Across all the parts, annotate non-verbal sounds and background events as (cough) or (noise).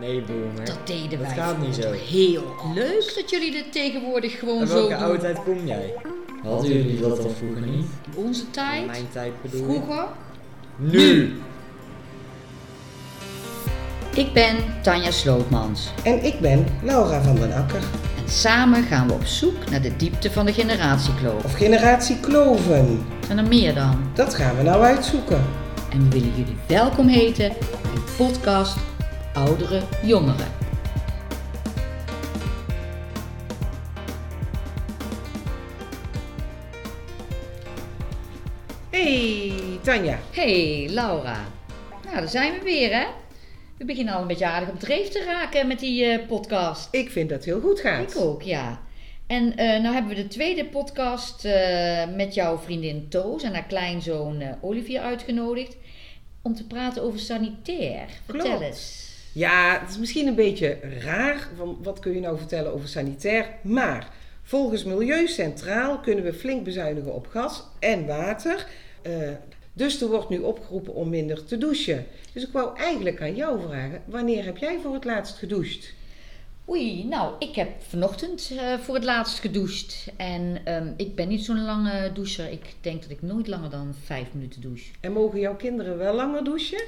Nee, boomer. Dat deden Dat wij gaat niet zo. heel anders. Leuk dat jullie dit tegenwoordig gewoon zo welke doen. oudheid kom jij? Hadden jullie dat al vroeger niet? In onze tijd, Mijn tijd bedoel ik. vroeger. Nu! Ik ben Tanja Slootmans. En ik ben Laura van den Akker. En samen gaan we op zoek naar de diepte van de generatiekloof. Of generatie Kloven. Zijn er meer dan? Dat gaan we nou uitzoeken. En we willen jullie welkom heten in podcast Oudere Jongeren. Hey Tanja. Hey Laura. Nou, daar zijn we weer hè. We beginnen al een beetje aardig op dreef te raken met die eh, podcast. Ik vind dat heel goed gaat. Ik ook, ja. En eh nou hebben we de tweede podcast eh, met jouw vriendin Toos en haar kleinzoon Olivier uitgenodigd. Om te praten over sanitair. Vertel Klopt. eens. Ja, het is misschien een beetje raar. Van wat kun je nou vertellen over sanitair? Maar volgens Milieu Centraal kunnen we flink bezuinigen op gas en water. Eh, dus er wordt nu opgeroepen om minder te douchen. Dus ik wou eigenlijk aan jou vragen: wanneer heb jij voor het laatst gedoucht? Oei, nou, ik heb vanochtend eh, voor het laatst gedoucht. En ehm, ik ben niet zo'n lange doucher. Ik denk dat ik nooit langer dan vijf minuten douche. En mogen jouw kinderen wel langer douchen?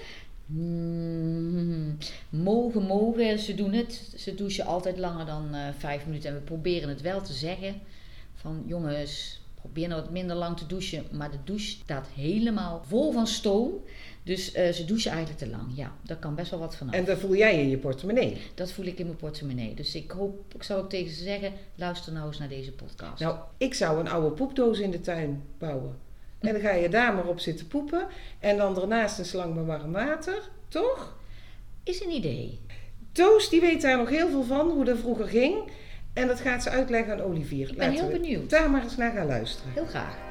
Hmm, mogen, mogen. Ze doen het. Ze douchen altijd langer dan eh, vijf minuten. En we proberen het wel te zeggen. Van jongens, probeer nou wat minder lang te douchen. Maar de douche staat helemaal vol van stoom. Dus eh, ze douchen eigenlijk te lang. Ja, daar kan best wel wat van af. En dat voel jij in je portemonnee. Dat voel ik in mijn portemonnee. Dus ik hoop, ik zou ook tegen ze zeggen, luister nou eens naar deze podcast. Nou, ik zou een oude poepdoos in de tuin bouwen. En dan ga je daar maar op zitten poepen. En dan daarnaast een slang met warm water. Toch? Is een idee. Toos die weet daar nog heel veel van, hoe dat vroeger ging. En dat gaat ze uitleggen aan Olivier. Ik ben heel benieuwd. daar maar eens naar gaan luisteren. Heel graag.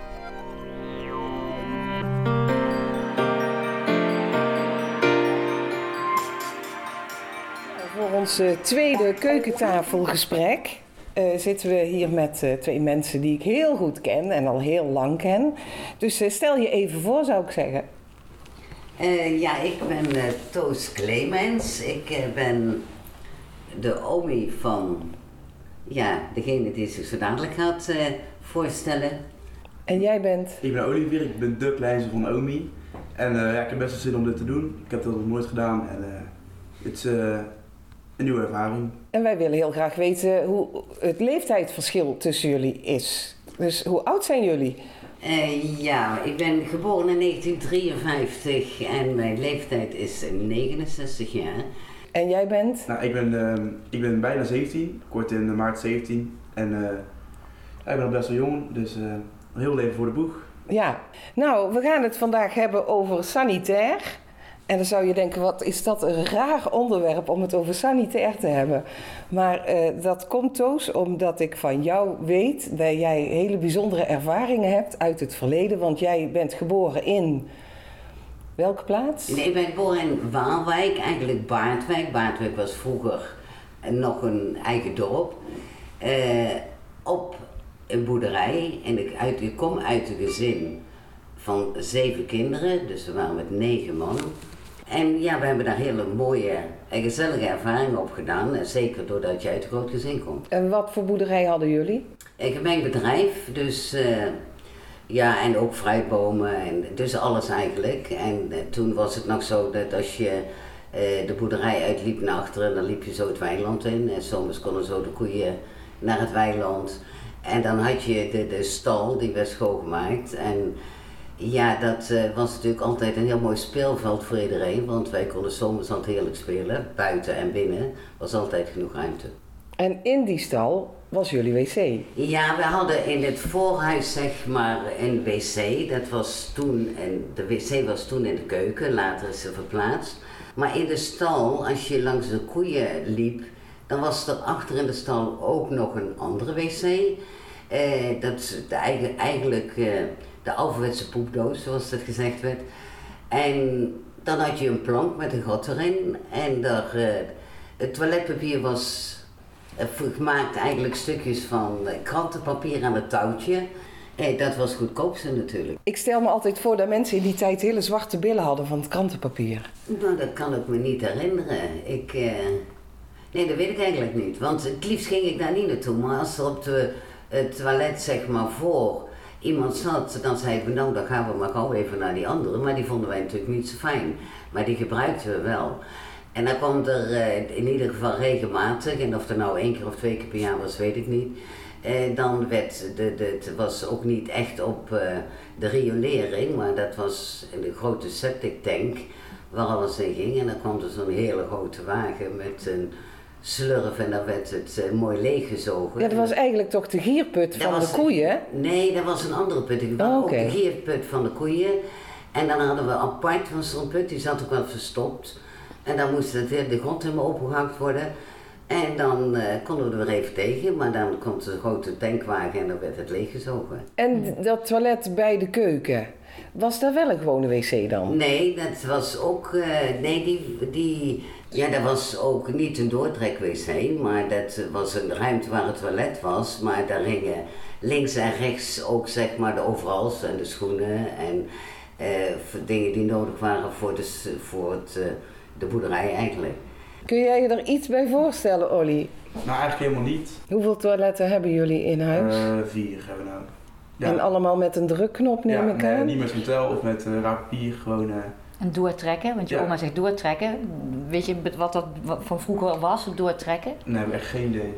Voor ons eh, tweede keukentafelgesprek eh, zitten we hier met eh, twee mensen die ik heel goed ken en al heel lang ken. Dus eh, stel je even voor, zou ik zeggen. Eh, ja, ik ben Toos Clemens. Ik ben de omi van ja, degene die zich zo dadelijk gaat eh, voorstellen. En jij bent Ik ben Olivier, ik ben de kleinste van Omi. En eh, ja, ik heb best wel zin om dit te doen. Ik heb dat nog nooit gedaan en eh, het is eh, een nieuwe ervaring. En wij willen heel graag weten hoe het leeftijdsverschil tussen jullie is. Dus hoe oud zijn jullie? Eh, ja, ik ben geboren in 1953 en mijn leeftijd is 69 jaar. En jij bent? Nou, ik ben, eh, ik ben bijna 17, kort in maart 17. En eh, ik ben nog best wel jong, dus eh, een heel leven voor de boeg. Ja. Nou, we gaan het vandaag hebben over sanitair. En dan zou je denken, wat is dat een raar onderwerp om het over sanitair te hebben. Maar eh, dat komt Toos omdat ik van jou weet dat jij hele bijzondere ervaringen hebt uit het verleden. Want jij bent geboren in welke plaats? Nee, ik ben geboren in Waalwijk, eigenlijk Baardwijk. Baardwijk was vroeger nog een eigen dorp. Eh, op een boerderij. En ik, uit, ik kom uit een gezin van zeven kinderen, dus we waren met negen mannen. En ja, we hebben daar hele mooie en gezellige ervaringen op gedaan. En zeker doordat je uit een groot gezin komt. En wat voor boerderij hadden jullie? Ik heb mijn bedrijf, dus eh, ja, en ook fruitbomen, en dus alles eigenlijk. En eh, toen was het nog zo dat als je eh, de boerderij uitliep naar achteren, dan liep je zo het weiland in. En soms konden zo de koeien naar het weiland. En dan had je de, de stal, die werd schoongemaakt. En ja, dat eh, was natuurlijk altijd een heel mooi speelveld voor iedereen, want wij konden zomers altijd heerlijk spelen. Buiten en binnen was altijd genoeg ruimte. En in die stal was jullie wc. Ja, we hadden in het voorhuis zeg maar een wc. Dat was toen, en de wc was toen in de keuken, later is ze verplaatst. Maar in de stal, als je langs de koeien liep, dan was er achter in de stal ook nog een andere wc. Eh, dat is de eigenlijk eh, de ouderwetse poepdoos, zoals dat gezegd werd. En dan had je een plank met een gat erin. En daar, eh, het toiletpapier was eh, gemaakt eigenlijk stukjes van eh, krantenpapier aan het touwtje. Hey, dat was goedkoopste natuurlijk. Ik stel me altijd voor dat mensen in die tijd hele zwarte billen hadden van het krantenpapier. Nou, dat kan ik me niet herinneren. Ik, nee, dat weet ik eigenlijk niet. Want het liefst ging ik daar niet naartoe. Maar als er op de, het toilet, zeg maar, voor iemand zat, dan zeiden we, nou, dan gaan we maar gauw even naar die andere. Maar die vonden wij natuurlijk niet zo fijn. Maar die gebruikten we wel. En dan komt er eh, in ieder geval regelmatig, en of er nou één keer of twee keer per jaar was, weet ik niet. Eh, dan werd, de, de, het was ook niet echt op eh, de riolering, maar dat was de grote septic tank waar alles in ging. En dan kwam er zo'n hele grote wagen met een slurf en dan werd het eh, mooi leeggezogen. Ja, dat was eigenlijk toch de gierput van was- de koeien? Nee, dat was een andere put. Ik Oh, ook de gierput van de koeien. En dan hadden we apart van zo'n put, die zat ook wel verstopt. En dan moest het weer de grond helemaal opgehakt worden. En dan eh, konden we er weer even tegen, maar dan komt de grote tankwagen en dan werd het leeggezogen. En dat toilet bij de keuken, was dat wel een gewone wc dan? Nee, dat was ook. eh, nee, die, die. Ja, dat was ook niet een doortrek-wc, maar dat was een ruimte waar het toilet was. Maar daar hingen links en rechts ook zeg maar de overals en de schoenen en eh, voor dingen die nodig waren voor, de, voor het, eh, de boerderij eigenlijk. Kun jij je er iets bij voorstellen, Olly? Nou, eigenlijk helemaal niet. Hoeveel toiletten hebben jullie in huis? Eh, vier hebben we nou. Ja. En allemaal met een drukknop, neem ja, ik nee, aan? niet met zo'n tel of met uh, raar papier, gewoon... En doortrekken, want je Ja. oma zegt doortrekken. Weet je wat dat van vroeger was, het doortrekken? nee, we hebben echt geen idee.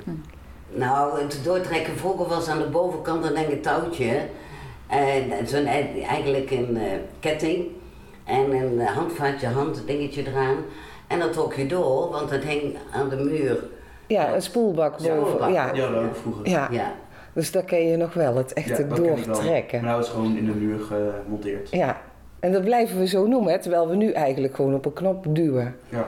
Nou, het doortrekken vroeger was aan de bovenkant een enge touwtje. En zo'n eigenlijk een eh, ketting en een eh, handvaatje, handdingetje eraan. En dat trok je door, want het hing aan de muur. Ja, een spoelbak boven. spoelbak. Ja, Ja, dat ook vroeger. ja. Ja. dus dat ken je nog wel, het echte dat doortrekken. Maar nou is het gewoon in de muur gemonteerd. Ja, en dat blijven we zo noemen, hè, terwijl we nu eigenlijk gewoon op een knop duwen. Ja.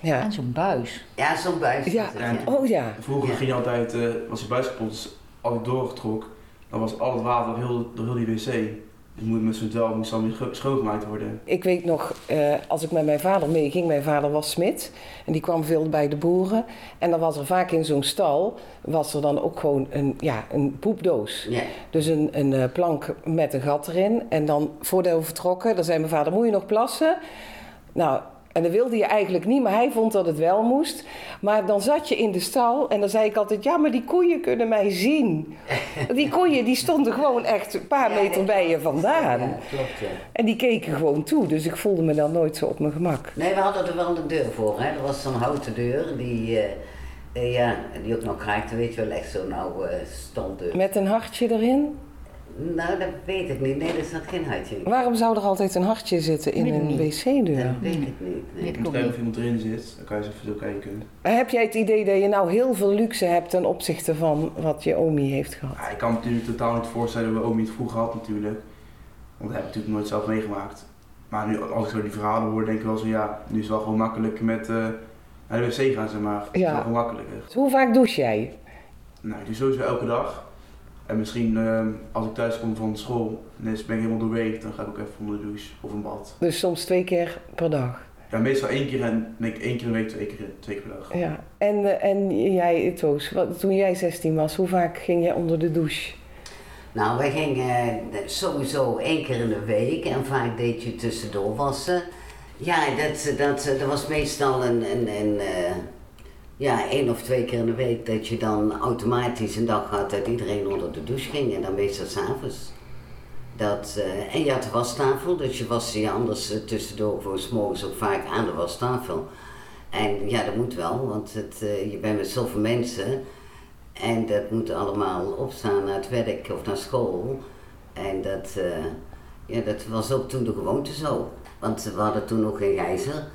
Ja. En zo'n buis. Ja, zo'n buis. Ja. Oh ja. Vroeger Ja. ging je altijd, eh als je buis kapot is, altijd doorgetrok. Dan was al het water door heel, door heel die wc. Dus moet met zo'n tel moest dan weer ge- schoongemaakt worden. Ik weet nog, eh, als ik met mijn vader meeging, mijn vader was smid en die kwam veel bij de boeren. En dan was er vaak in zo'n stal, was er dan ook gewoon een, ja, een poepdoos. Ja. Dus een, een eh, plank met een gat erin. En dan voordat we vertrokken, dan zei mijn vader, moet je nog plassen? Nou, en dat wilde je eigenlijk niet, maar hij vond dat het wel moest. Maar dan zat je in de stal en dan zei ik altijd, ja, maar die koeien kunnen mij zien. (laughs) Die koeien die stonden gewoon echt een paar meter bij je vandaan. Ja, klopt, ja. En die keken gewoon toe, dus ik voelde me dan nooit zo op mijn gemak. Nee, we hadden er wel een deur voor. Hè. Er was zo'n houten deur die, eh, ja, die ook nog kraakte, weet je wel, echt zo'n oude uh, standdeur. Met een hartje erin. Nou, dat weet ik niet. Nee, er zat geen hartje in. Waarom zou er altijd een hartje zitten in ik een wc-deur? Dat weet ik niet. Nee. ik Moet kijken niet. of iemand erin zit, dan kan je eens even zo kijken. Heb jij het idee dat je nou heel veel luxe hebt ten opzichte van wat je omi heeft gehad? Ja, ik kan me natuurlijk totaal niet voorstellen hoe Omi het vroeger had natuurlijk. Want dat heb ik natuurlijk nooit zelf meegemaakt. Maar nu, als ik zo die verhalen hoor, denk ik wel zo, ja, nu is het wel gewoon makkelijk met eh, naar de wc gaan, zeg maar. Het is Ja. wel gewoon makkelijker. Hoe vaak douche jij? Nou, ik doe sowieso elke dag. En misschien eh, als ik thuis kom van school en ben ik helemaal doorweekt, dan ga ik ook even onder de douche of een bad. Dus soms twee keer per dag. Ja, meestal één keer en één keer in de week, twee keer, twee keer per dag. Ja. En, eh, en jij, Toos, wat, toen jij 16 was, hoe vaak ging jij onder de douche? Nou, wij gingen eh, sowieso één keer in de week en vaak deed je tussendoor wassen. Ja, dat, dat, dat was meestal een, een, een eh, ja, één of twee keer in de week dat je dan automatisch een dag had dat iedereen onder de douche ging en dan meestal s'avonds. Dat, eh, en je had de wastafel, dus je was je anders eh, tussendoor voor 's morgens ook vaak aan de wastafel. En ja, dat moet wel, want het, eh, je bent met zoveel mensen en dat moet allemaal opstaan naar het werk of naar school. En dat, ja, dat was ook toen de gewoonte zo. Want we hadden toen nog geen gijzer.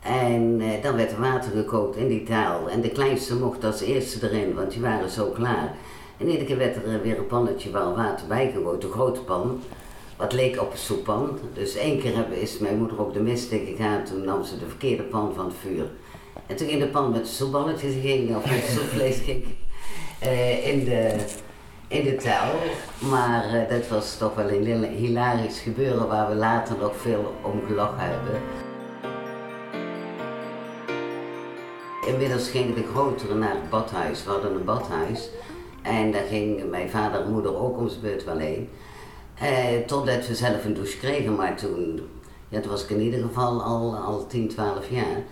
En eh, dan werd er water gekookt in die taal. En de kleinste mocht als eerste erin, want die waren zo klaar. En iedere keer werd er eh, weer een pannetje waar water bij gegooid, een grote pan. Wat leek op een soeppan. Dus één keer hebben, is mijn moeder op de mist gegaan, toen nam ze de verkeerde pan van het vuur. En toen ging de pan met de soepballetjes ging, of met (laughs) soepvlees ging, eh, in de, in de touw. Maar eh, dat was toch wel een hilarisch gebeuren waar we later nog veel om gelachen hebben. Inmiddels gingen de grotere naar het badhuis. We hadden een badhuis. En daar ging mijn vader en moeder ook om zijn beurt wel heen. Eh, totdat we zelf een douche kregen, maar toen, ja, toen was ik in ieder geval al, al 10, 12 jaar.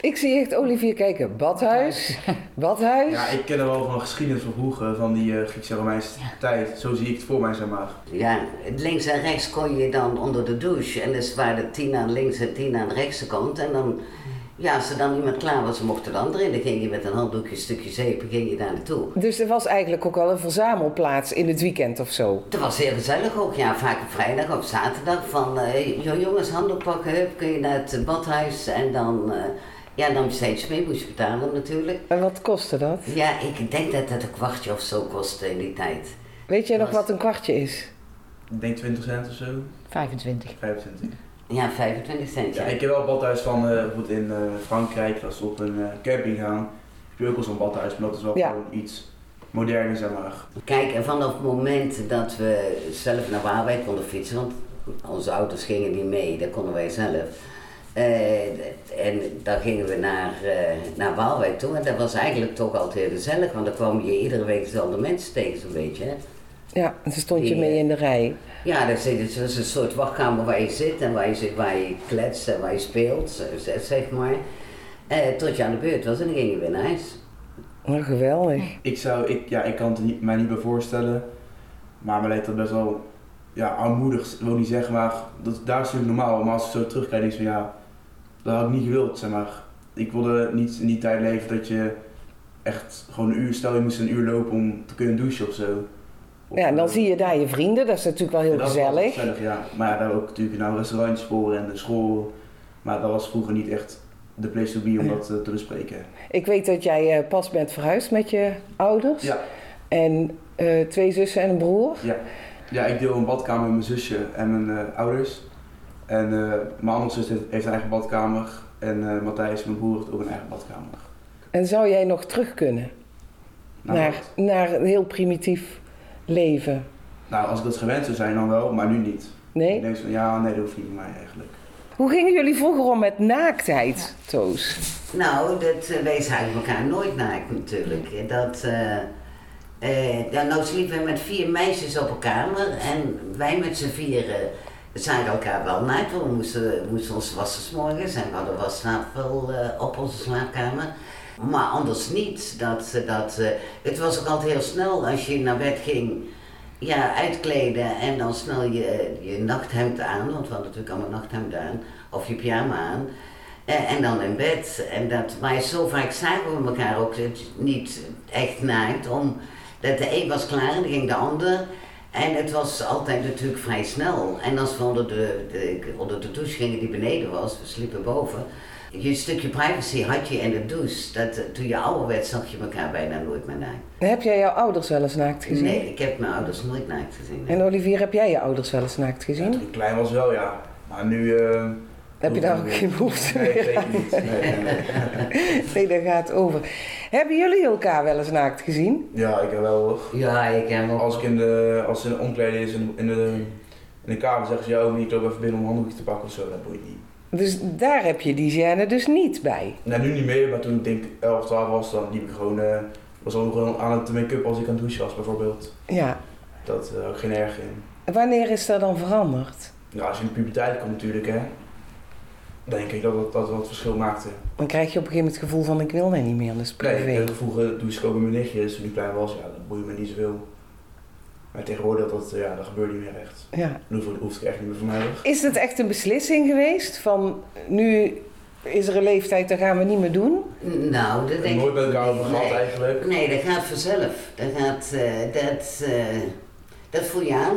Ik zie echt Olivier kijken. Badhuis, badhuis. Ja, ik ken er wel van geschiedenis van vroeger, van die uh, Griekse Romeinse tijd. Zo zie ik het voor mij, zeg maar. Ja, links en rechts kon je dan onder de douche. En dus waar de tien aan links en tien aan de rechtse kant. En dan, ja, als er dan iemand klaar was, mocht er de andere in. Dan ging je met een handdoekje, een stukje zeep, ging je daar naartoe. Dus er was eigenlijk ook wel een verzamelplaats in het weekend of zo. Het was heel gezellig ook, ja, vaak op vrijdag of zaterdag. Van, eh, joh, jongens, handdoek pakken, hup, kun je naar het badhuis. En dan, eh, ja, dan steeds mee moest je betalen natuurlijk. En wat kostte dat? Ja, ik denk dat het een kwartje of zo kostte in die tijd. Weet jij nog wat een kwartje is? Ik denk 20 cent of zo, 25. 25. Ja, 25 cent, Ja, ja. ik heb wel een badhuis van eh, bijvoorbeeld in eh, Frankrijk, als we op een eh, camping gaan, heb je ook wel zo'n badhuis, maar dat is wel Ja. gewoon iets moderner, zeg maar. Kijk, en vanaf het moment dat we zelf naar Waalwijk konden fietsen, want onze ouders gingen niet mee, dat konden wij zelf. Eh, en dan gingen we naar, eh, naar Waalwijk toe en dat was eigenlijk toch altijd heel gezellig, want dan kwam je iedere week dezelfde mensen tegen zo'n beetje. Hè? Ja, en toen stond je mee in de rij. Ja, dat is, dat is een soort wachtkamer waar je zit en waar je, zit, waar je kletst en waar je speelt, zeg maar. Eh, tot je aan de beurt was en dan ging je weer naar huis. Oh, geweldig. Ik zou, ik, ja, ik kan het niet, mij niet bij voorstellen, maar me lijkt dat best wel, ja, armoedig, ik wil niet zeggen, maar dat, daar is natuurlijk normaal, maar als ik zo terugkijk, denk ik van ja, dat had ik niet gewild, zeg maar. Ik wilde niet in die tijd leven dat je echt gewoon een uur, stel je moest een uur lopen om te kunnen douchen of zo. Ja, en dan eh, zie je daar je vrienden, dat is natuurlijk wel heel dat gezellig. gezellig, ja. Maar daar ook natuurlijk nou restaurantjes voor en de school, maar dat was vroeger niet echt de place to be om dat eh, te bespreken. Ik weet dat jij eh, pas bent verhuisd met je ouders. Ja, En twee zussen en een broer. Ja. ja, ik deel een badkamer met mijn zusje en mijn ouders. En mijn andere zus heeft, heeft een eigen badkamer. En Matthijs, mijn broer, heeft ook een eigen badkamer. En zou jij nog terug kunnen naar, naar een heel primitief leven? nou, als ik dat gewend zou zijn, dan wel, maar nu niet. Ik Nee? denk zo van, ja, nee, dat hoeft niet bij mij eigenlijk. Hoe gingen jullie vroeger om met naaktheid, Toos? Nou, dat, eh, wij zagen elkaar nooit naakt natuurlijk. Dat, eh eh, ja, nou sliepen we met vier meisjes op een kamer en wij met z'n vieren zagen elkaar wel naakt. want We moesten, moesten ons wassen 's morgens en we hadden eh op onze slaapkamer. Maar anders niet. Dat, eh, dat, eh, het was ook altijd heel snel als je naar bed ging. Ja, uitkleden en dan snel je, je nachthemd aan, want we hadden natuurlijk allemaal nachthemd aan, of je pyjama aan. Eh, en dan in bed. En dat, maar zo vaak zagen we elkaar ook niet echt naakt. Om, dat de een was klaar en dan ging de ander. En het was altijd natuurlijk vrij snel. En als we onder de, de, onder de douche gingen die beneden was, we sliepen boven. Je stukje privacy had je in de douche. Dat, eh, toen je ouder werd zag je elkaar bijna nooit meer naakt. Heb jij jouw ouders wel eens naakt gezien? Nee, ik heb mijn ouders nooit naakt gezien. En Olivier, heb jij je ouders wel eens naakt Ja, gezien? toen ik klein was wel, ja. Maar nu... eh, Heb je daar ook geen behoefte Nee, meer aan? niet. Nee, nee, nee. (laughs) Daar gaat het over. Hebben jullie elkaar wel eens naakt gezien? Ja, ik heb wel hoor. Ja, ik heb ook. Als ik in de, als er een omkleding is in de, in de, in kamer, zeggen ze, ja, oh, ik loop even binnen om een handdoekje te pakken of zo, dat boeit niet. Dus daar heb je die gêne dus niet bij. Nou, nu niet meer, maar toen ik denk 11, 12 was, dan liep ik gewoon, eh, was ook gewoon aan het make-up als ik aan het douchen was bijvoorbeeld. Ja. Dat uh, ook geen erg in. Wanneer is dat dan veranderd? Ja, als je in de puberteit komt natuurlijk, hè, denk ik dat dat, dat wat verschil maakte. Dan krijg je op een gegeven moment het gevoel van ik wil dat niet meer, is privé. Nee, ik vroeger douche ik ook met mijn nichtjes toen ik klein was, ja, dat boeide me niet zoveel. Maar tegenwoordig, dat, ja, dat gebeurt niet meer echt. Ja. Dat hoeft, hoeft echt niet meer voor mij. Is het echt een beslissing geweest van nu is er een leeftijd, dat gaan we niet meer doen? Nou, dat Ik denk nooit met elkaar over gehad eigenlijk. Nee, dat gaat vanzelf. Dat, gaat, eh, dat, eh, dat voel je aan.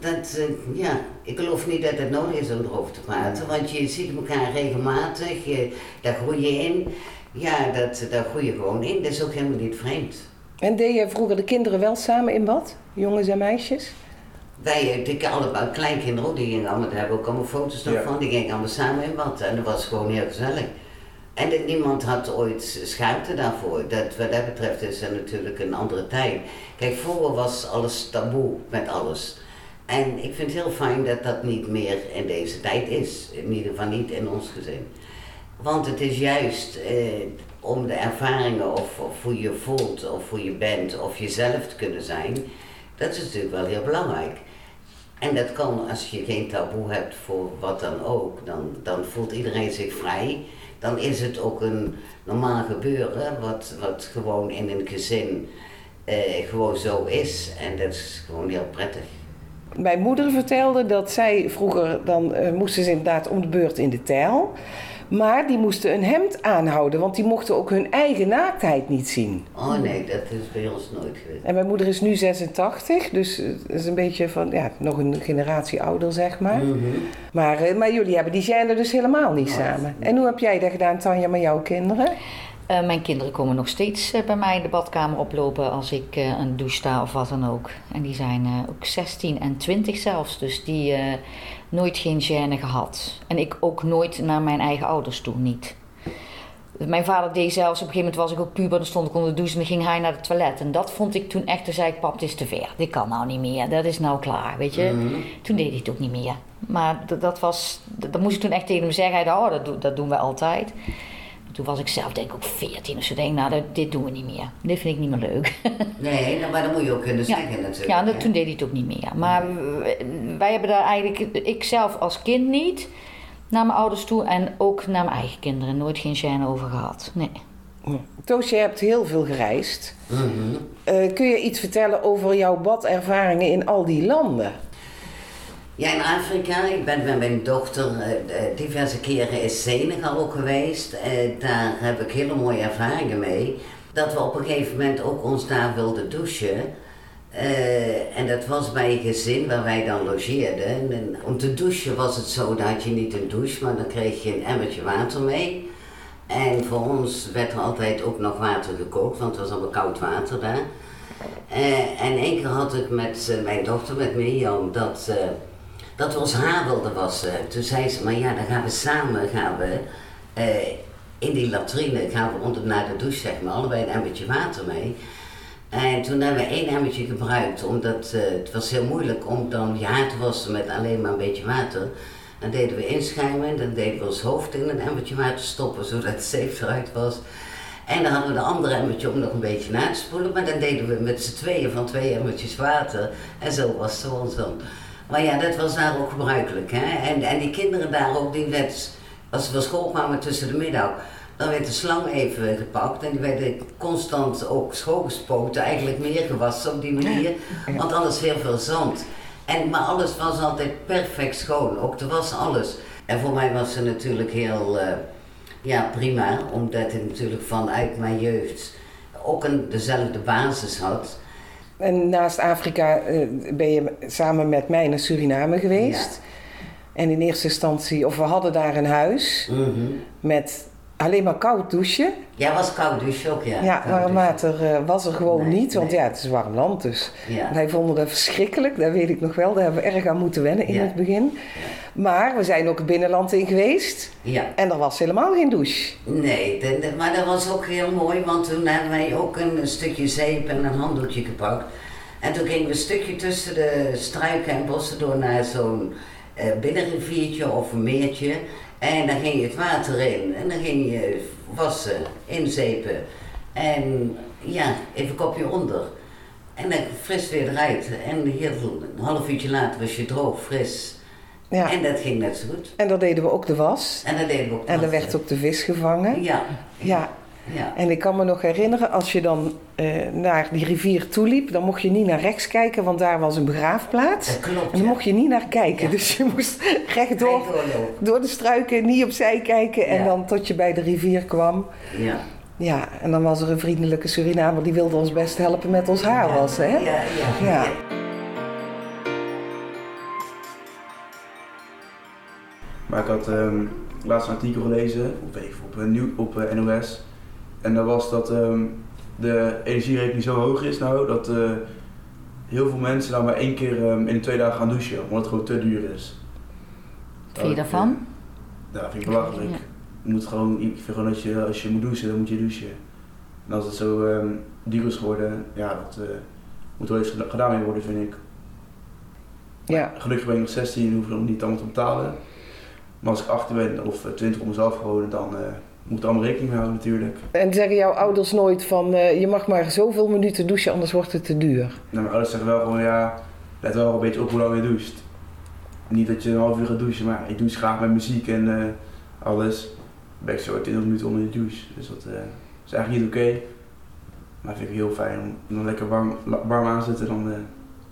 Dat, eh, ja, ik geloof niet dat het nodig is om erover te praten, want je ziet elkaar regelmatig, je, daar groei je in. Ja, dat, daar groei je gewoon in. Dat is ook helemaal niet vreemd. En deed je vroeger de kinderen wel samen in bad? Jongens en meisjes? Wij, de, allebei kleinkinderen, ook, die gingen allemaal, daar hebben we ook allemaal foto's nog Ja. van, die gingen allemaal samen in bad. En dat was gewoon heel gezellig. En dat, niemand had ooit schaamte daarvoor. Dat, wat dat betreft is er natuurlijk een andere tijd. Kijk, vroeger was alles taboe met alles. En ik vind het heel fijn dat dat niet meer in deze tijd is. In ieder geval niet in ons gezin. Want het is juist eh, om de ervaringen of, of hoe je voelt of hoe je bent of jezelf te kunnen zijn. Dat is natuurlijk wel heel belangrijk. En dat kan als je geen taboe hebt voor wat dan ook, dan, dan voelt iedereen zich vrij. Dan is het ook een normaal gebeuren, wat, wat gewoon in een gezin eh, gewoon zo is. En dat is gewoon heel prettig. Mijn moeder vertelde dat zij vroeger, dan eh, moesten ze inderdaad om de beurt in de tijl. Maar die moesten een hemd aanhouden, want die mochten ook hun eigen naaktheid niet zien. Oh nee, dat is bij ons nooit geweest. En mijn moeder is nu 86, dus het is een beetje van, ja, nog een generatie ouder, zeg maar. Mhm. Maar, eh, maar jullie hebben die gêne dus helemaal niet Oh, samen. En hoe heb jij dat gedaan, Tanja, met jouw kinderen? Eh, mijn kinderen komen nog steeds eh, bij mij in de badkamer oplopen als ik eh, een douche sta of wat dan ook. En die zijn ook 16 en 20 zelfs, dus die nooit geen gêne gehad. En ik ook nooit naar mijn eigen ouders toe, niet. Mijn vader deed zelfs, op een gegeven moment was ik ook puber, dan stond ik onder de douche en dan ging hij naar het toilet. En dat vond ik toen echt, toen zei ik, pap, dit is te ver. Dit kan nou niet meer, dat is nou klaar, weet je. Mhm. Toen deed hij het ook niet meer. Maar dat, was, dat, dat moest ik toen echt tegen hem zeggen. Hij dacht, oh, dat, dat doen we altijd. Toen was ik zelf denk ik ook 14 of zo. Denk, ik, nou, dat, dit doen we niet meer. Dit vind ik niet meer leuk. (laughs) Nee, nou, maar dat moet je ook kunnen Ja. zeggen natuurlijk. Ja, en dat, toen deed hij het ook niet meer. Maar wij hebben daar eigenlijk, ik zelf als kind niet, naar mijn ouders toe en ook naar mijn eigen kinderen. Nooit geen gêne over gehad. Nee. Toos, je hebt heel veel gereisd. Mhm. Eh, kun je iets vertellen over jouw badervaringen in al die landen? Ja, in Afrika. Ik ben met mijn dochter eh, eh, diverse keren in Senegal ook geweest. Eh, daar heb ik hele mooie ervaringen mee. Dat we op een gegeven moment ook ons daar wilden douchen. En dat was bij een gezin waar wij dan logeerden. En om te douchen was het zo, dat je niet een douche, maar dan kreeg je een emmertje water mee. En voor ons werd er altijd ook nog water gekookt, want het was allemaal koud water daar. En één keer had ik met mijn dochter, met Mirjam, dat, dat we ons haar wilden wassen. Toen zei ze, maar ja, dan gaan we samen gaan we, eh, in die latrine, gaan we onder, naar de douche, zeg maar, allebei een emmertje water mee. En toen hebben we één emmertje gebruikt, omdat eh, het was heel moeilijk om dan je haar te wassen met alleen maar een beetje water. Dan deden we inschuimen, dan deden we ons hoofd in een emmertje water stoppen, zodat het zeef eruit was. En dan hadden we de andere emmertje om nog een beetje na te spoelen, maar dan deden we met z'n tweeën van twee emmertjes water. En zo was het ons dan. Maar ja, dat was daar ook gebruikelijk. Hè? En, en die kinderen daar ook, die werd, als ze van school kwamen tussen de middag, dan werd de slang even gepakt en die werden constant ook schoongespoten, eigenlijk meer gewassen op die manier, want anders heel veel zand. En, maar alles was altijd perfect schoon, ook er was alles. En voor mij was ze natuurlijk heel eh, ja, prima, omdat het natuurlijk vanuit mijn jeugd ook een, dezelfde basis had. En naast Afrika eh, ben je samen met mij naar Suriname geweest. En in eerste instantie, of we hadden daar een huis Mhm. met alleen maar koud douchen. Ja, was koud douche ook, ja. Ja, warm water eh, was er gewoon Nee, niet, want nee. ja, het is warm land dus. Ja. Wij vonden dat verschrikkelijk, dat weet ik nog wel. Daar hebben we erg aan moeten wennen in Ja. het begin. Maar we zijn ook het binnenland in geweest ja. en er was helemaal geen douche. Nee, de- de- maar dat was ook heel mooi, want toen hebben wij ook een, stukje zeep en een handdoekje gepakt. En toen gingen we een stukje tussen de struiken en bossen door naar zo'n eh, binnenriviertje of een meertje. En dan ging je het water in en dan ging je wassen, inzeepen. En ja, even kopje onder. En dan fris weer eruit. En heel, een half uurtje later was je droog, fris. Ja. En dat ging net zo goed. En daar deden we ook de was. En dat deden we ook En er nog. werd ook de vis gevangen. Ja, Ja, ja. en ik kan me nog herinneren, als je dan eh, naar die rivier toeliep, dan mocht je niet naar rechts kijken, want daar was een begraafplaats. Dat klopt. En dan ja. mocht je niet naar kijken. Ja. Dus je moest rechtdoor door de struiken, niet opzij kijken en Ja. dan tot je bij de rivier kwam. Ja. Ja, en dan was er een vriendelijke Surinamer die wilde ons best helpen met ons haar wassen. Hè? Ja, ja. Ja. Maar ik had ehm, laatst een artikel gelezen, op, even op, op eh, NOS. En dat was dat ehm, de energierekening zo hoog is nou, dat eh, heel veel mensen nou maar één keer ehm, in de twee dagen gaan douchen, omdat het gewoon te duur is. Wat vind je daarvan? Ja, dat vind ik belachelijk. Ja. Je moet gewoon, ik vind gewoon dat je, als je moet douchen, dan moet je douchen. En als het zo ehm, duur is geworden, ja, dat eh, moet wel eens geda- gedaan mee worden, vind ik. Ja. Gelukkig ben ik nog 16 en hoef ik nog niet allemaal te betalen. Maar als ik 18 ben of eh, 20 om mezelf wonen, dan eh, moet allemaal rekening mee houden natuurlijk. En zeggen jouw ouders nooit van eh, je mag maar zoveel minuten douchen, anders wordt het te duur. Nou, mijn ouders zeggen wel gewoon ja, let wel een beetje op hoe lang je doucht. Niet dat je een half uur gaat douchen, maar ik douche graag met muziek en eh, alles. Dan ben ik zo 20 minuten onder de douche. Dus dat eh, is eigenlijk niet oké. Maar vind ik heel fijn om dan lekker warm, warm aan te zitten. Dan,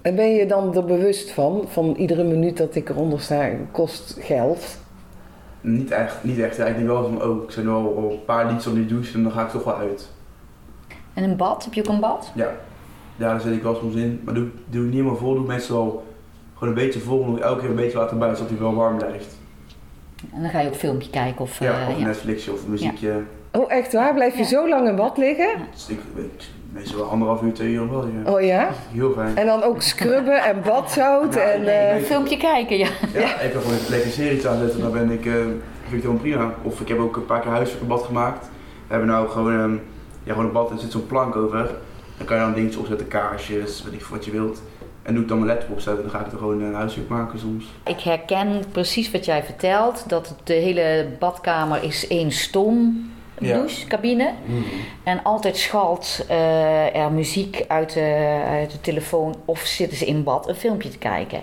En ben je dan er bewust van, van iedere minuut dat ik eronder sta kost geld? Niet echt, niet echt. Ja, ik denk wel van, oh, ik zit nu al, al een paar liedjes onder die douche en dan ga ik toch wel uit. En een bad? Heb je ook een bad? Ja, ja daar zit ik wel soms in. Maar doe, doe ik niet helemaal vol, doe ik meestal gewoon een beetje vol. En doe ik elke keer een beetje water bij, zodat hij wel warm blijft. En dan ga je ook filmpje kijken of... Ja, eh, of Netflixje of een muziekje. Oh, echt waar? Blijf je Ja. zo lang in bad liggen? Dus ik weet meestal wel anderhalf uur, twee uur wel. Ja. Oh ja? Heel fijn. En dan ook scrubben en badzout Ja, en... nee, eh. Filmpje kijken, ja. Ja, ik kan gewoon een lekker serie aanzetten, dan ben ik, eh vind ik het helemaal prima. Of ik heb ook een paar keer een bad gemaakt. We hebben nou gewoon, ehm, ja, gewoon een bad, er zit zo'n plank over. Dan kan je dan dingetjes opzetten, kaarsjes, weet ik wat je wilt. En doe ik dan mijn laptop opzetten, dan ga ik er gewoon een huiswerk maken soms. Ik herken precies wat jij vertelt. Dat de hele badkamer is één stom Ja. douchecabine. En altijd schalt eh, er muziek uit de, uit de telefoon of zitten ze in bad een filmpje te kijken.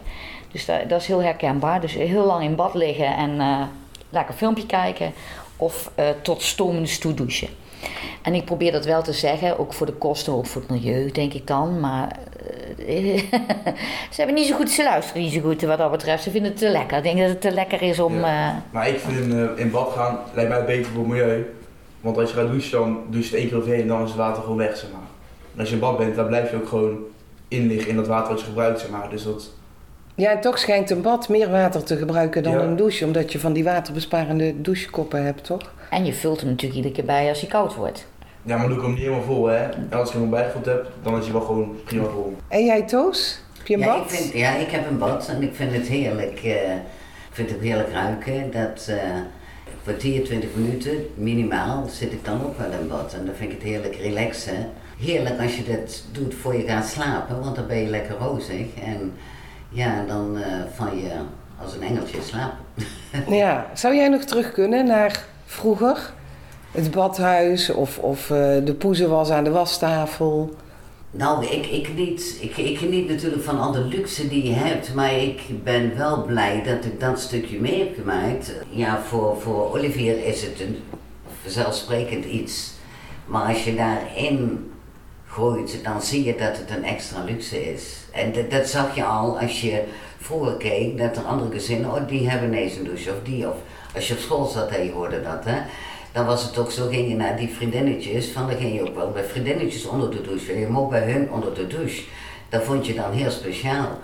Dus dat, dat is heel herkenbaar. Dus heel lang in bad liggen en eh, lekker een filmpje kijken of eh, tot stomens toe douchen. En ik probeer dat wel te zeggen, ook voor de kosten, ook voor het milieu, denk ik dan. Maar (laughs) ze hebben niet zo goed, ze luisteren niet zo goed wat dat betreft. Ze vinden het te lekker. Ik denk dat het te lekker is om... Ja. Maar ik vind in bad gaan, lijkt mij beter voor het milieu. Want als je gaat douchen, dan douche je het één keer overheen en dan is het water gewoon weg, zeg maar. En als je in bad bent, dan blijf je ook gewoon in liggen in dat water wat je gebruikt, zeg maar. Dus dat, Ja, en toch schijnt een bad meer water te gebruiken dan Ja. een douche, omdat je van die waterbesparende douchekoppen hebt, toch? en je vult hem natuurlijk iedere keer bij als hij koud wordt. ja, maar doe ik hem niet helemaal vol, hè. En als ik hem bijgevuld heb, dan is hij wel gewoon prima vol. En jij, Toos? Heb je een ja, bad? ik vind, ja, ik heb een bad en ik vind het heerlijk. eh, ik vind het heerlijk ruiken. Dat eh kwartier, twintig minuten minimaal zit ik dan ook wel in bad. En dan vind ik het heerlijk relaxen. Heerlijk als je dit doet voor je gaat slapen, want dan ben je lekker rozig. En ja, dan eh van je als een engeltje slapen. (laughs) Ja, zou jij nog terug kunnen naar vroeger? Het badhuis of, of eh, de poezenwas aan de wastafel? Nou, ik, ik, niet, ik, ik geniet natuurlijk van al de luxe die je hebt, maar ik ben wel blij dat ik dat stukje mee heb gemaakt. Ja, voor, voor Olivier is het een vanzelfsprekend iets. Maar als je daarin gooit, dan zie je dat het een extra luxe is. En dat, dat zag je al als je vroeger keek, dat er andere gezinnen, oh die hebben ineens een douche of die. Of als je op school zat en je hoorde dat, hè. Dan was het ook zo, ging je naar die vriendinnetjes, van dan ging je ook wel bij vriendinnetjes onder de douche. Je mocht bij hun onder de douche. Dat vond je dan heel speciaal.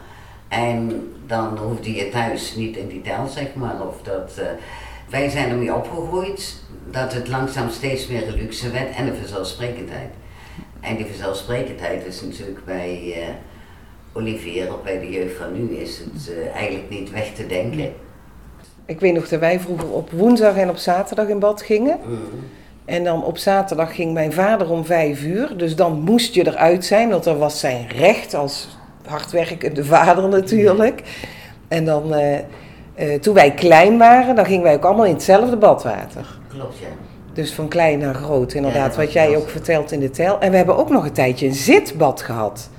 En dan hoefde je thuis niet in die tel, zeg maar. Of dat, eh, wij zijn ermee opgegroeid dat het langzaam steeds meer een luxe werd en een vanzelfsprekendheid. En die vanzelfsprekendheid is natuurlijk bij eh, Olivier of bij de jeugd van nu is het eh, eigenlijk niet weg te denken. Ik weet nog dat wij vroeger op woensdag en op zaterdag in bad gingen. Mm. En dan op zaterdag ging mijn vader om vijf uur. Dus dan moest je eruit zijn, want dat was zijn recht als hardwerkende vader natuurlijk. En dan, eh, eh, toen wij klein waren, dan gingen wij ook allemaal in hetzelfde badwater. Klopt, ja. Dus van klein naar groot, Ja, inderdaad, wat jij ook vertelt in de tel. En we hebben ook nog een tijdje een zitbad gehad.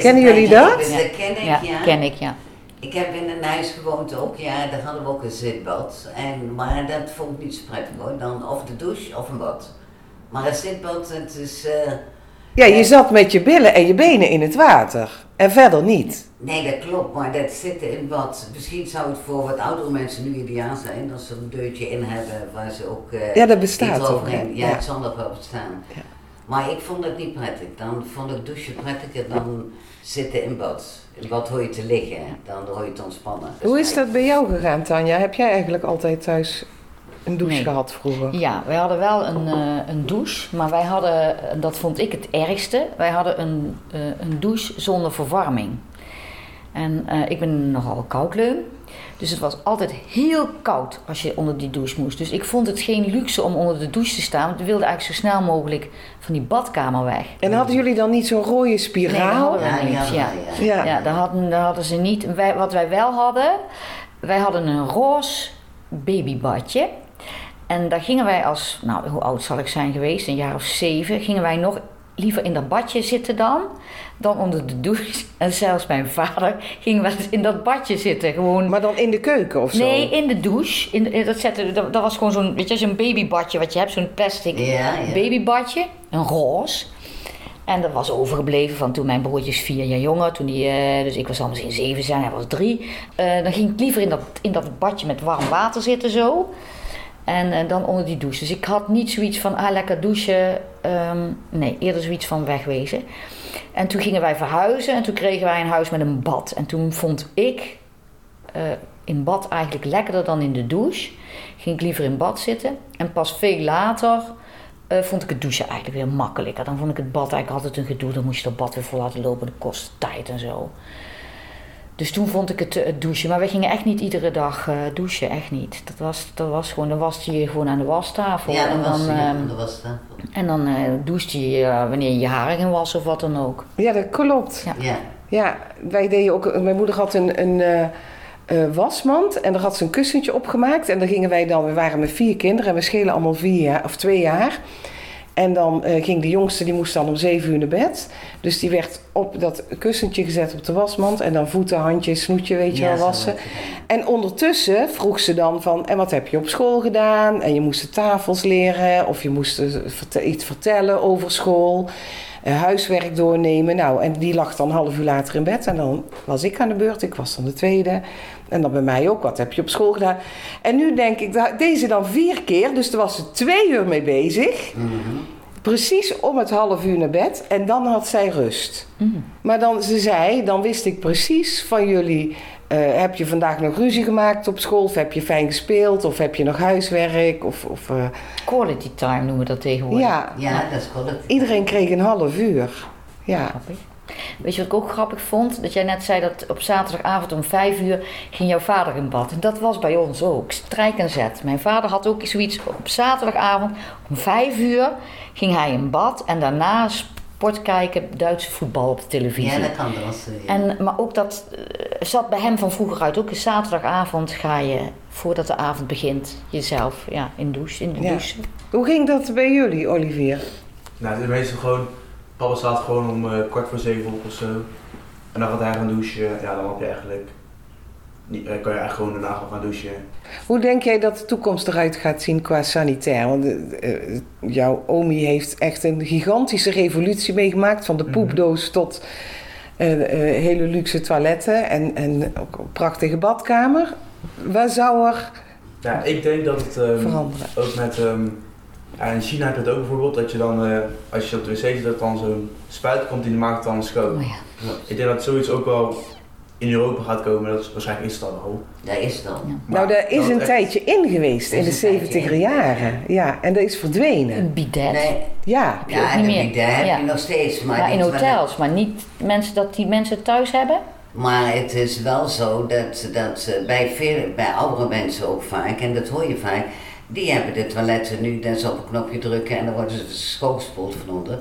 Kennen jullie dat? Dat ken ik, Ja, ja. ken ik, ja. Ik heb in een huis gewoond ook, ja, daar hadden we ook een zitbad. En, maar dat vond ik niet zo prettig hoor. Dan of de douche of een bad. Maar een zitbad, het is... eh, Ja, je zat met je billen en je benen in het water. En verder niet. Nee, dat klopt, maar dat zitten in bad. Misschien zou het voor wat oudere mensen nu ideaal zijn als ze een deurtje in hebben waar ze ook. eh, Ja, dat bestaat toch? Ja, Ja. het zal nog wel bestaan. Ja. Maar ik vond het niet prettig. Dan vond ik douchen prettiger dan zitten in bad. In bad hoor je te liggen, dan hoor je te ontspannen. Hoe is dat bij jou gegaan, Tanja? Heb jij eigenlijk altijd thuis een douche Nee. gehad vroeger? Ja, wij hadden wel een, eh, een douche, maar wij hadden, en dat vond ik het ergste, wij hadden een, eh, een douche zonder verwarming. En eh, ik ben nogal koudleun, dus het was altijd heel koud als je onder die douche moest. Dus ik vond het geen luxe om onder de douche te staan, want we wilden eigenlijk zo snel mogelijk van die badkamer weg. En hadden jullie dan niet zo'n rode Nee, dat spiraal? hadden we Ja, die niet, ja. ja. ja. Ja, dat hadden, dat hadden ze niet. Wij, wat wij wel hadden, wij hadden een roze babybadje. En daar gingen wij als, nou hoe oud zal ik zijn geweest, een jaar of zeven, gingen wij nog liever in dat badje zitten dan, dan onder de douche. En zelfs mijn vader ging wel eens in dat badje zitten, gewoon... Maar dan in de keuken of zo? Nee, in de douche. In de- dat, zette, dat, dat was gewoon zo'n, weet je, zo'n babybadje wat je hebt, zo'n plastic Ja, ja. babybadje, een roze. En dat was overgebleven van toen mijn broertje is vier jaar jonger. Toen die, eh, dus ik was al misschien zeven zijn, hij was drie. Eh, dan ging ik liever in dat, in dat badje met warm water zitten zo. En eh, dan onder die douche. Dus ik had niet zoiets van, ah lekker douchen. Ehm, nee, eerder zoiets van wegwezen. En toen gingen wij verhuizen en toen kregen wij een huis met een bad. En toen vond ik eh, in bad eigenlijk lekkerder dan in de douche. Ging ik liever in bad zitten. En pas veel later eh, vond ik het douchen eigenlijk weer makkelijker. Dan vond ik het bad eigenlijk altijd een gedoe. Dan moest je dat bad weer vol laten lopen. Dat kost tijd en zo. Dus toen vond ik het, eh, het douchen. Maar we gingen echt niet iedere dag eh, douchen. Echt niet. Dat was, dat was gewoon, dan was je gewoon aan de wastafel. Ja, en dan, ehm, dat was dat. en dan eh douchte je wanneer je je haren ging wassen of wat dan ook. Ja, dat klopt. Ja. Ja. Ja, wij deden ook. Mijn moeder had een, een eh, eh, wasmand en daar had ze een kussentje op gemaakt. En dan gingen wij dan, we waren met vier kinderen en we schelen allemaal vier jaar, of twee jaar. En dan eh, ging de jongste, die moest dan om zeven uur naar bed. Dus die werd op dat kussentje gezet op de wasmand. En dan voeten, handjes, snoetje, weet je wel, wassen. En ondertussen vroeg ze dan van, en wat heb je op school gedaan? En je moest de tafels leren of je moest eh, iets vertellen over school. eh, huiswerk doornemen. Nou, en die lag dan een half uur later in bed. En dan was ik aan de beurt. Ik was dan de tweede. En dan bij mij ook. Wat heb je op school gedaan? En nu denk ik, deze dan vier keer. Dus daar was ze twee uur mee bezig. Mhm. Precies om het half uur naar bed. En dan had zij rust. Maar dan, ze zei, dan wist ik precies van jullie... eh, heb je vandaag nog ruzie gemaakt op school? Of heb je fijn gespeeld? Of heb je nog huiswerk? Of, of, eh, Quality time noemen we dat tegenwoordig. ja, Ja, dat is correct. iedereen kreeg een half uur. Ja, Grappig. Weet je wat ik ook grappig vond? Dat jij net zei dat op zaterdagavond om vijf uur ging jouw vader in bad. En dat was bij ons ook. Strijk en zet. Mijn vader had ook zoiets op zaterdagavond om vijf uur ging hij in bad. En daarna sport kijken, Duitse voetbal op de televisie. Ja, dat kan wel. zo, ja. En, maar ook dat eh, zat bij hem van vroeger uit. Ook een zaterdagavond ga je, voordat de avond begint, jezelf ja, in, douche, in de Ja. douche. Hoe ging dat bij jullie, Olivier? Nou, het is meestal gewoon, papa staat gewoon om eh, kwart voor zeven op of zo. En dan gaat hij gaan douchen. Ja, dan heb je eigenlijk, niet, eh, kan je eigenlijk gewoon daarna gaan douchen. Hoe denk jij dat de toekomst eruit gaat zien qua sanitair? Want eh, jouw omi heeft echt een gigantische revolutie meegemaakt. Van de Mhm. poepdoos tot hele luxe toiletten en, en ook een prachtige badkamer. Waar zou er Ja, ik denk dat het ehm, veranderen? ook met, ehm, ja, in China heb je het ook bijvoorbeeld, dat je dan, eh, als je op de wc zit, dat dan zo'n spuit komt die maakt het dan schoon. Oh ja. Ik denk dat zoiets ook wel in Europa gaat komen, dat is, waarschijnlijk is het al al. Dat is dan. Ja. Maar nou, daar is dat een echt- tijdje in geweest, in de is een tijdje 70er in, jaren. Ja, en dat is verdwenen. Een bidet. Nee, Ja, ja, niet dat, meer. dat heb je nog steeds. Maar, Maar in hotels, maar niet mensen dat die mensen thuis hebben. Maar het is wel zo dat, dat eh, bij, veel, bij oudere mensen ook vaak, en dat hoor je vaak, die hebben de toiletten nu, dat ze op een knopje drukken en dan worden ze schoongespoeld van onder.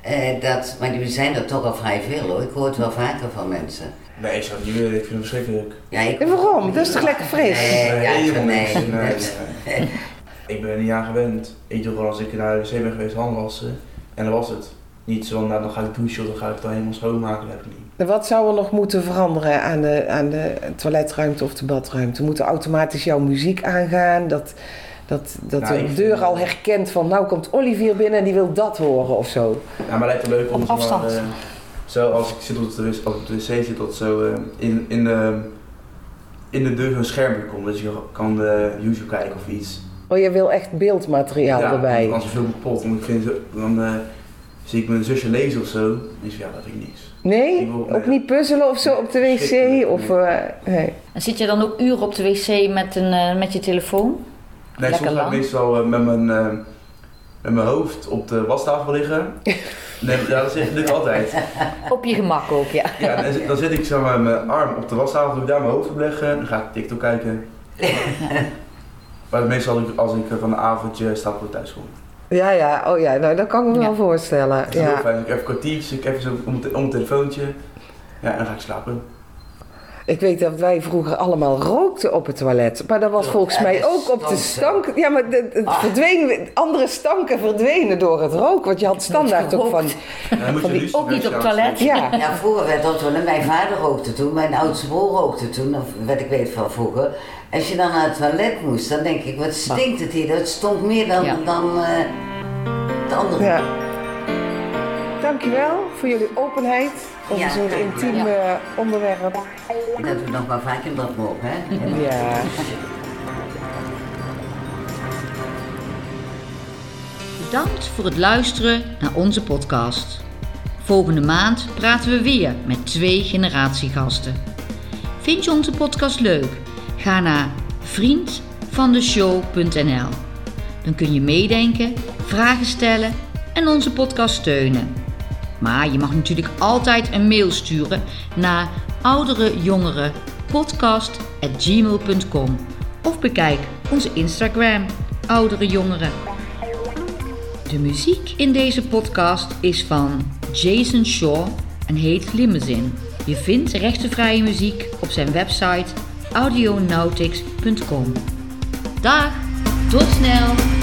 Eh, dat, maar die zijn er toch al vrij veel hoor, ik hoor het wel vaker van mensen. Nee, ik zou het niet willen, ik vind het verschrikkelijk. Ja, ik, En waarom? Dat is toch lekker fris? Nee, ja, nee, niks. Nee. Ik ben er niet aan gewend. Ik doe gewoon als ik naar de wc ben geweest handen wassen en dat was het. Niet zo van, nou, dan ga ik douchen of dan ga ik het dan helemaal schoonmaken, dat heb ik niet. En Wat zou er nog moeten veranderen aan de, aan de toiletruimte of de badruimte? Moet er automatisch jouw muziek aangaan? Dat, dat, dat Nou, de ik deur vind- al herkent van nou komt Olivier binnen en die wil dat horen of zo. Ja, maar lijkt het leuk om afstand. Maar, eh, zo als ik zit op de, wc- op de wc zit, dat zo eh, in, in, de, in de deur zo'n schermpje komt, dat je kan de YouTube kijken of iets. Oh, je wil echt beeldmateriaal ja, erbij. Als een film kapot, want ik vind dan eh, zie ik mijn zusje lezen of zo. Dan is ja, dat vind ik niks. Nee? Ik wil- Ook niet puzzelen of zo op de wc? Of, eh, nee. En zit je dan ook uren op de wc met, een, eh, met je telefoon? Nee, Lekker soms ga ik lang. meestal eh, met, mijn, eh, met mijn hoofd op de wastafel liggen. (laughs) Nee, ja, dat zit ik altijd. Op je gemak ook, ja. Ja, dan, zit- dan zit ik zo met mijn arm op de wastafel, doe ik daar mijn hoofd op leggen, dan ga ik TikTok kijken. (laughs) Maar meestal als ik, als ik eh, van een avondje sta ik weer thuis kom. Ja, ja, oh ja, nou dat kan ik me Ja. wel voorstellen. Het is heel Ja. fijn, ik even een kwartiertje, ik even zo om, om het telefoontje. Ja, en dan ga ik slapen. Ik weet dat wij vroeger allemaal rookten op het toilet. Maar dat was Ja, volgens en mij het ook op de stank. Ja, maar de, het Ah. verdween, andere stanken verdwenen door het rook. Want je had standaard ook van. Je Van die- Lucie ook niet op Westjaars toilet. Ja, Ja, vroeger werd dat wel. Mijn vader rookte toen, mijn oudste broer rookte toen, of wat ik weet van vroeger. Als je dan naar het toilet moest, dan denk ik, wat stinkt het hier? Dat stonk meer dan, Ja. dan eh, het andere. Ja. Dankjewel voor jullie openheid over Ja, zo'n intiem eh, onderwerp. Dat we nog maar vaker dat mogen, hè? Ja. Bedankt voor het luisteren naar onze podcast. Volgende maand praten we weer met twee generatiegasten. Vind je onze podcast leuk? Ga naar vriendvandeshow.nl. Dan kun je meedenken, vragen stellen en onze podcast steunen. Maar je mag natuurlijk altijd een mail sturen naar ouderejongeren.podcast@gmail.com of bekijk onze Instagram Oudere Jongeren. De muziek in deze podcast is van Jason Shaw en heet Limousine. Je vindt rechtenvrije muziek op zijn website audionautics.com. Dag, tot snel!